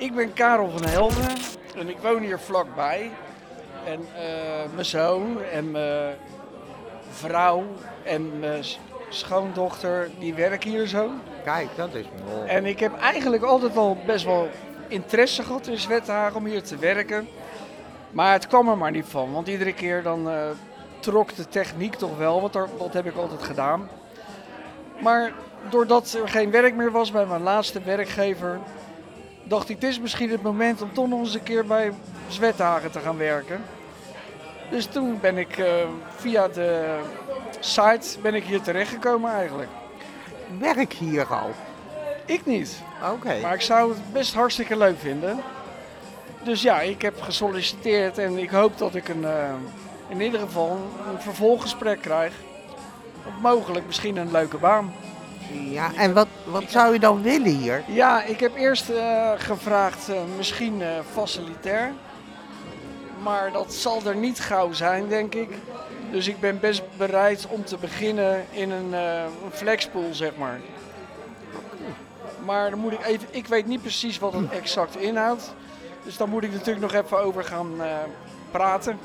Ik ben Karel van Helden en ik woon hier vlakbij. En eh, mijn zoon en mijn vrouw en mijn schoondochter, die werken hier zo. Kijk, dat is mooi. En ik heb eigenlijk altijd al best wel interesse gehad in Zwethagen om hier te werken. Maar het kwam er maar niet van, want iedere keer dan eh, trok de techniek toch wel, want dat heb ik altijd gedaan. Maar doordat er geen werk meer was bij mijn laatste werkgever, dacht ik, dit is misschien het moment om toch nog eens een keer bij Zwethagen te gaan werken. Dus toen ben ik eh, via de site ben ik hier terechtgekomen eigenlijk. Werk hier al. Ik niet. Oké. Maar ik zou het best hartstikke leuk vinden. Dus ja, ik heb gesolliciteerd en ik hoop dat ik een, eh, in ieder geval een vervolggesprek krijg. Of mogelijk misschien een leuke baan. Ja, en wat, wat zou je dan willen hier? Ja, ik heb eerst eh, gevraagd eh, misschien eh, facilitair. Maar dat zal er niet gauw zijn, denk ik. Dus ik ben best bereid om te beginnen in een, flexpool, zeg maar. Maar dan moet ik even, ik weet niet precies wat het exact inhoudt. Dus daar moet ik natuurlijk nog even over gaan praten.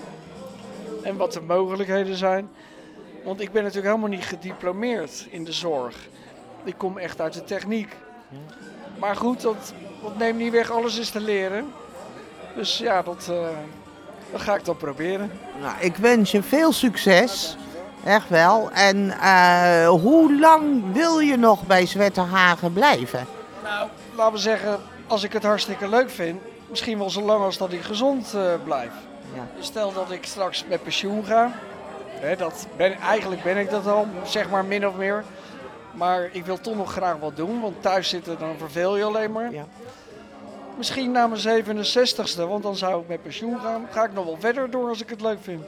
En wat de mogelijkheden zijn. Want ik ben natuurlijk helemaal niet gediplomeerd in de zorg. Ik kom echt uit de techniek. Maar goed, dat, dat neemt niet weg, alles is te leren. Dus ja, dat, eh, dat ga ik dan proberen. Nou, ik wens je veel succes. Echt wel. En eh, hoe lang wil je nog bij Zwetterhagen blijven? Nou, laten we zeggen, als ik het hartstikke leuk vind, misschien wel zo lang als dat ik gezond eh, blijf. Ja. Dus stel dat ik straks met pensioen ga. Hè, dat ben, eigenlijk ben ik dat al, zeg maar min of meer. Maar ik wil toch nog graag wat doen, want thuis zitten dan verveel je alleen maar. Ja. Misschien na mijn 67ste, want dan zou ik met pensioen gaan. Ga ik nog wel verder door als ik het leuk vind.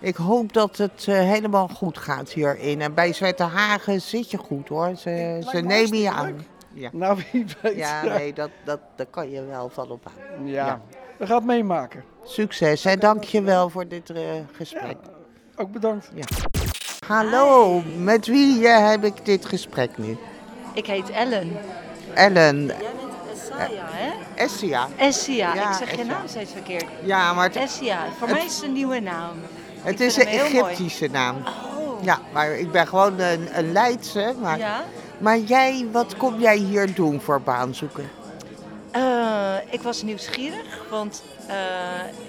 Ik hoop dat het eh, helemaal goed gaat hierin. En bij Zwetterhagen zit je goed hoor. Ze, ze me nemen je aan. Ja, Nou, wie weet. ja nee, dat, dat, daar kan je wel van op aan. Ja, Ja. we gaan het meemaken. Succes en dank je wel voor dit eh, gesprek. Ook bedankt. Hallo, met wie eh, heb ik dit gesprek nu? Ik heet Ellen. Ellen Jij bent Esaya, hè? Essia. Essia. Ja, ik zeg je Essia. naam steeds verkeerd. Ja, maar het, Essia. Voor mij is het een nieuwe naam. het ik is vind een hem heel mooi. Egyptische naam. Oh. Ja, maar ik ben gewoon een, een Leidse. Maar, Ja. maar jij, wat kom jij hier doen voor baan zoeken? Eh, ik was nieuwsgierig, want eh,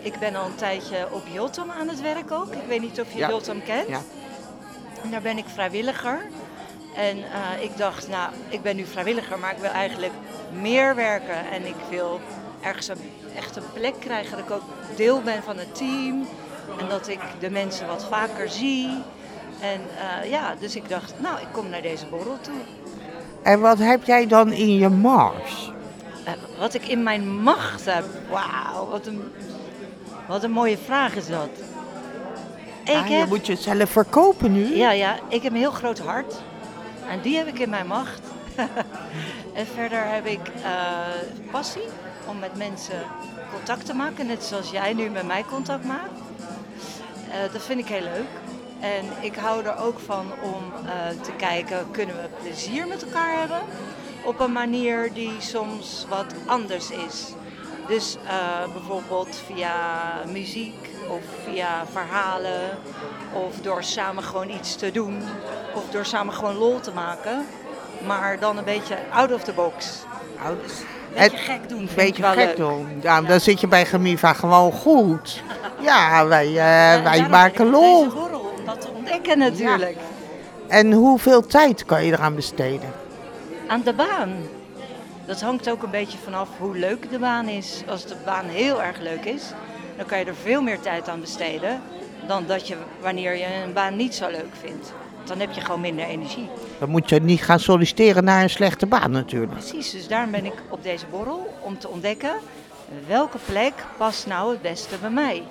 ik ben al een tijdje op Jotam aan het werk ook. Ik weet niet of je Ja. Jotam kent. Ja. En daar ben ik vrijwilliger. En eh, ik dacht, nou, ik ben nu vrijwilliger, maar ik wil eigenlijk meer werken. En ik wil ergens een, echt een plek krijgen dat ik ook deel ben van het team. En dat ik de mensen wat vaker zie. En eh, ja, dus ik dacht, nou, ik kom naar deze borrel toe. En wat heb jij dan in je mars? Eh, wat ik in mijn macht heb. Wauw, wat een, wat een mooie vraag is dat. Ik je heb, moet jezelf verkopen nu. ja, ja, ik heb een heel groot hart. En die heb ik in mijn macht. en verder heb ik eh, passie om met mensen contact te maken. Net zoals jij nu met mij contact maakt. Eh, dat vind ik heel leuk. En ik hou er ook van om eh, te kijken, kunnen we plezier met elkaar hebben? Op een manier die soms wat anders is. Dus bijvoorbeeld via muziek of via verhalen. Of door samen gewoon iets te doen. Of door samen gewoon lol te maken. Maar dan een beetje out of the box. Een beetje gek doen Een beetje wel gek leuk. doen. Ja, dan zit je bij Gemiva gewoon goed. Ja, wij, En wij maken lol. Deze borrel, om dat te ontdekken natuurlijk. En hoeveel tijd kan je eraan besteden? Aan de baan. Dat hangt ook een beetje vanaf hoe leuk de baan is. Als de baan heel erg leuk is, dan kan je er veel meer tijd aan besteden dan dat je wanneer je een baan niet zo leuk vindt. Dan heb je gewoon minder energie. Dan moet je niet gaan solliciteren naar een slechte baan natuurlijk. Precies, dus daarom ben ik op deze borrel om te ontdekken welke plek past nou het beste bij mij.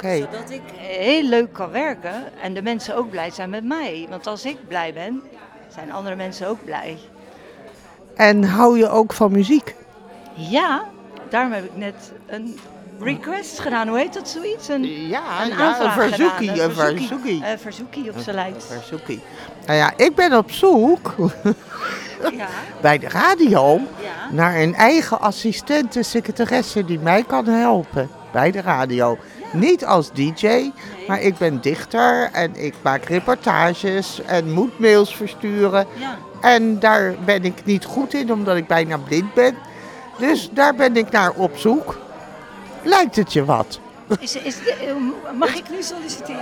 Zodat ik heel leuk kan werken en de mensen ook blij zijn met mij. Want als ik blij ben, zijn andere mensen ook blij. En hou je ook van muziek? Ja, daarom heb ik net een request gedaan. Hoe heet dat zoiets? Een, Ja, een ja, een verzoekie. gedaan. Een verzoekie. Eh, verzoekie op zijn lijst. Verzoekie. Nou ja, ik ben op zoek Ja, bij de radio ja. naar een eigen assistente secretaresse die mij kan helpen bij de radio. Niet als DJ, maar ik ben dichter en ik maak reportages en moet mails versturen. Ja, En daar ben ik niet goed in, omdat ik bijna blind ben. Dus daar ben ik naar op zoek. Lijkt het je wat? is, is, de- mag ik nu solliciteren?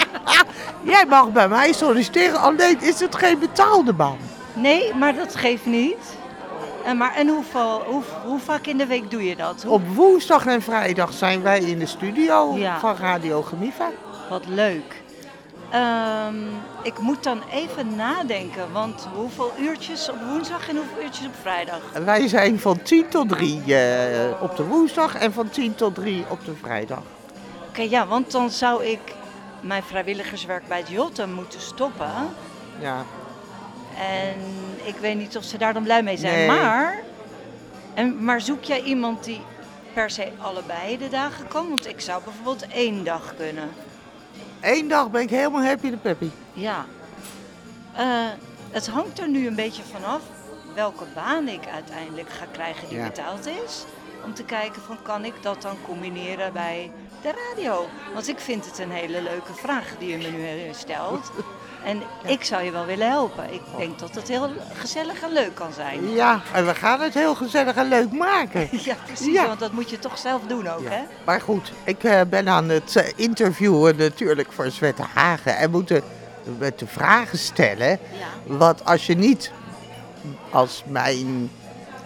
Jij mag bij mij solliciteren, alleen is het geen betaalde baan. Nee, maar dat geeft niet. En, maar, en hoeveel, hoe, hoe vaak in de week doe je dat? Hoe- Op woensdag en vrijdag zijn wij in de studio Ja. van Radio Gemiva. Wat leuk. Ehm, ik moet dan even nadenken, want hoeveel uurtjes op woensdag en hoeveel uurtjes op vrijdag? Wij zijn van 10 tot 3 eh, op de woensdag en van 10 tot 3 op de vrijdag. Oké, ja, want dan zou ik mijn vrijwilligerswerk bij het Jotten moeten stoppen. Ja. En ik weet niet of ze daar dan blij mee zijn. Nee. Maar, en, maar zoek jij iemand die per se allebei de dagen kan? Want ik zou bijvoorbeeld één dag kunnen. Eén dag ben ik helemaal happy de peppy. Ja. Eh, het hangt er nu een beetje vanaf welke baan ik uiteindelijk ga krijgen die Ja. betaald is. Om te kijken van kan ik dat dan combineren bij de radio. Want ik vind het een hele leuke vraag die je me nu stelt. En ik zou je wel willen helpen. Ik denk dat het heel gezellig en leuk kan zijn. Ja, en we gaan het heel gezellig en leuk maken. Ja, precies. Ja. Want dat moet je toch zelf doen ook, hè? Maar goed, ik eh, ben aan het eh, interviewen natuurlijk voor Zwette Hagen. En moet de, met de vragen stellen. Ja. Wat als je niet als mijn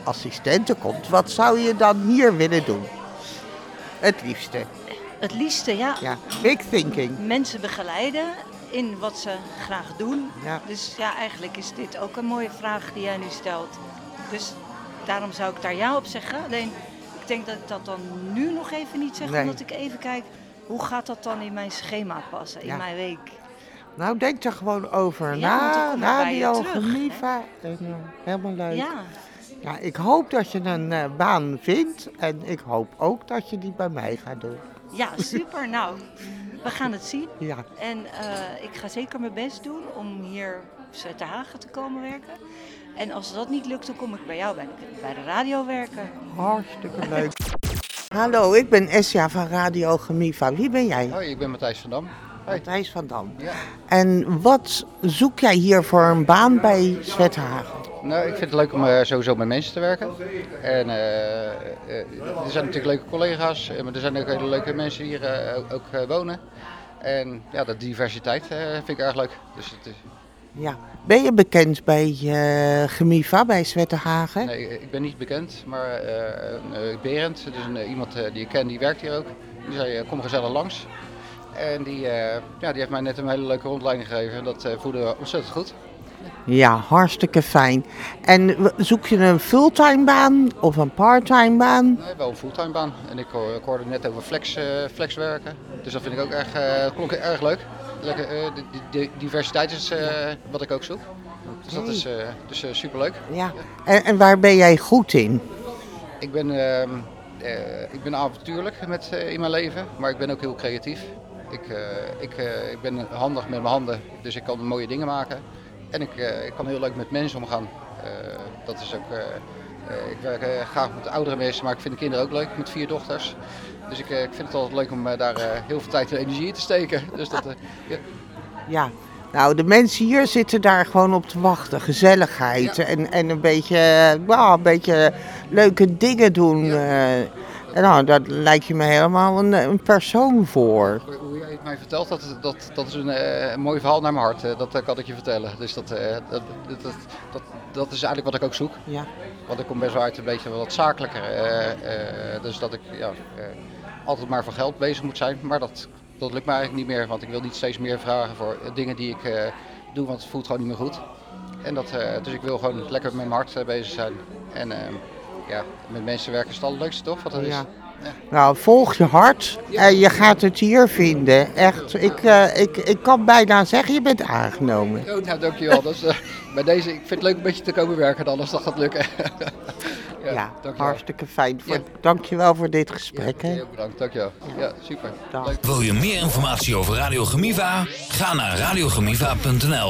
assistente komt, wat zou je dan hier willen doen? Het liefste. Het liefste, ja, Ja, big thinking. mensen begeleiden in wat ze graag doen. Ja. Dus ja, eigenlijk is dit ook een mooie vraag die jij nu stelt. Dus daarom zou ik daar ja op zeggen. Alleen, ik denk dat ik dat dan nu nog even niet zeg, Nee. omdat ik even kijk... Hoe gaat dat dan in mijn schema passen, in Ja. mijn week? Nou, denk er gewoon over Ja, na. Radio. En, eh, helemaal leuk. Ja, Ja, ik hoop dat je een eh, baan vindt. En ik hoop ook dat je die bij mij gaat doen. ja, super. nou, we gaan het zien. Ja, En eh, ik ga zeker mijn best doen om hier op Te Hagen te komen werken. En als dat niet lukt, dan kom ik bij jou bij de, bij de radio werken. hartstikke leuk. Hallo, ik ben Esja van Radio Gemiva. Wie ben jij? Hoi, ik ben Matthijs van Dam. Hoi. Matthijs van Dam. Ja. En wat zoek jij hier voor een baan bij Zwethagen? Nou, ik vind het leuk om eh, sowieso met mensen te werken. En eh, eh, er zijn natuurlijk leuke collega's, maar er zijn ook hele leuke mensen die hier ook, wonen. En ja, dat diversiteit vind ik erg leuk. Dus het is, Ja. Ben je bekend bij Gemiva, bij Zwethagen? nee, ik ben niet bekend, maar eh, Berend, dus een, iemand die ik ken, die werkt hier ook. Die zei, kom gezellig langs. En die, ja, die heeft mij net een hele leuke rondleiding gegeven en dat voelde ontzettend goed. Ja, hartstikke fijn. En zoek je een fulltime baan of een parttime baan? Nee, wel een fulltime baan. En ik, ik hoorde net over flex, eh, flex werken. Dus dat vind ik ook erg, eh, klonk erg leuk. Lekker, eh, de, diversiteit is wat ik ook zoek. Dus dat is dus, superleuk. Ja. En, en waar ben jij goed in? Ik ben, ehm, eh, ik ben avontuurlijk met, in mijn leven, maar ik ben ook heel creatief. Ik, ik, ik ben handig met mijn handen, dus ik kan mooie dingen maken. En ik, eh, ik kan heel leuk met mensen omgaan. Eh, dat is ook, eh, ik werk graag met oudere mensen, maar ik vind de kinderen ook leuk, met vier dochters. Dus ik, ik vind het altijd leuk om daar heel veel tijd en energie in te steken. Dus dat, ja. Ja. Nou, de mensen hier zitten daar gewoon op te wachten. Gezelligheid Ja. en, en een beetje, nou, een beetje leuke dingen doen. En nou, dat lijkt je me helemaal een, een persoon voor. Hoe- jij het mij vertelt, dat, dat, dat is een, eh, mooi verhaal naar mijn hart. eh, dat eh, kan ik je vertellen. Dus dat, dat, dat, dat, dat, is eigenlijk wat ik ook zoek. Ja. Want ik kom best wel uit een beetje wat zakelijker. dus dat ik ja, altijd maar voor geld bezig moet zijn. Maar dat, dat lukt me eigenlijk niet meer. Want ik wil niet steeds meer vragen voor dingen die ik doe. Want het voelt gewoon niet meer goed. En dat, dus ik wil gewoon lekker met mijn hart bezig zijn. En eh, ja, met mensen werken is het allerleukste toch? Wat dat is. Ja. Nou, volg je hart en je gaat het hier vinden. Echt, ik, eh, ik, ik kan bijna zeggen, je bent aangenomen. Oh, nou, dankjewel. Dat is, eh, bij deze, ik vind het leuk een beetje te komen werken, anders dat gaat lukken. Ja, dankjewel. hartstikke fijn. Voor, Ja. Dankjewel voor dit Ja, gesprek. Hè. ook bedankt, dankjewel. Ja, super. Wil je meer informatie over Radio Gemiva? Ga naar radiogemiva.nl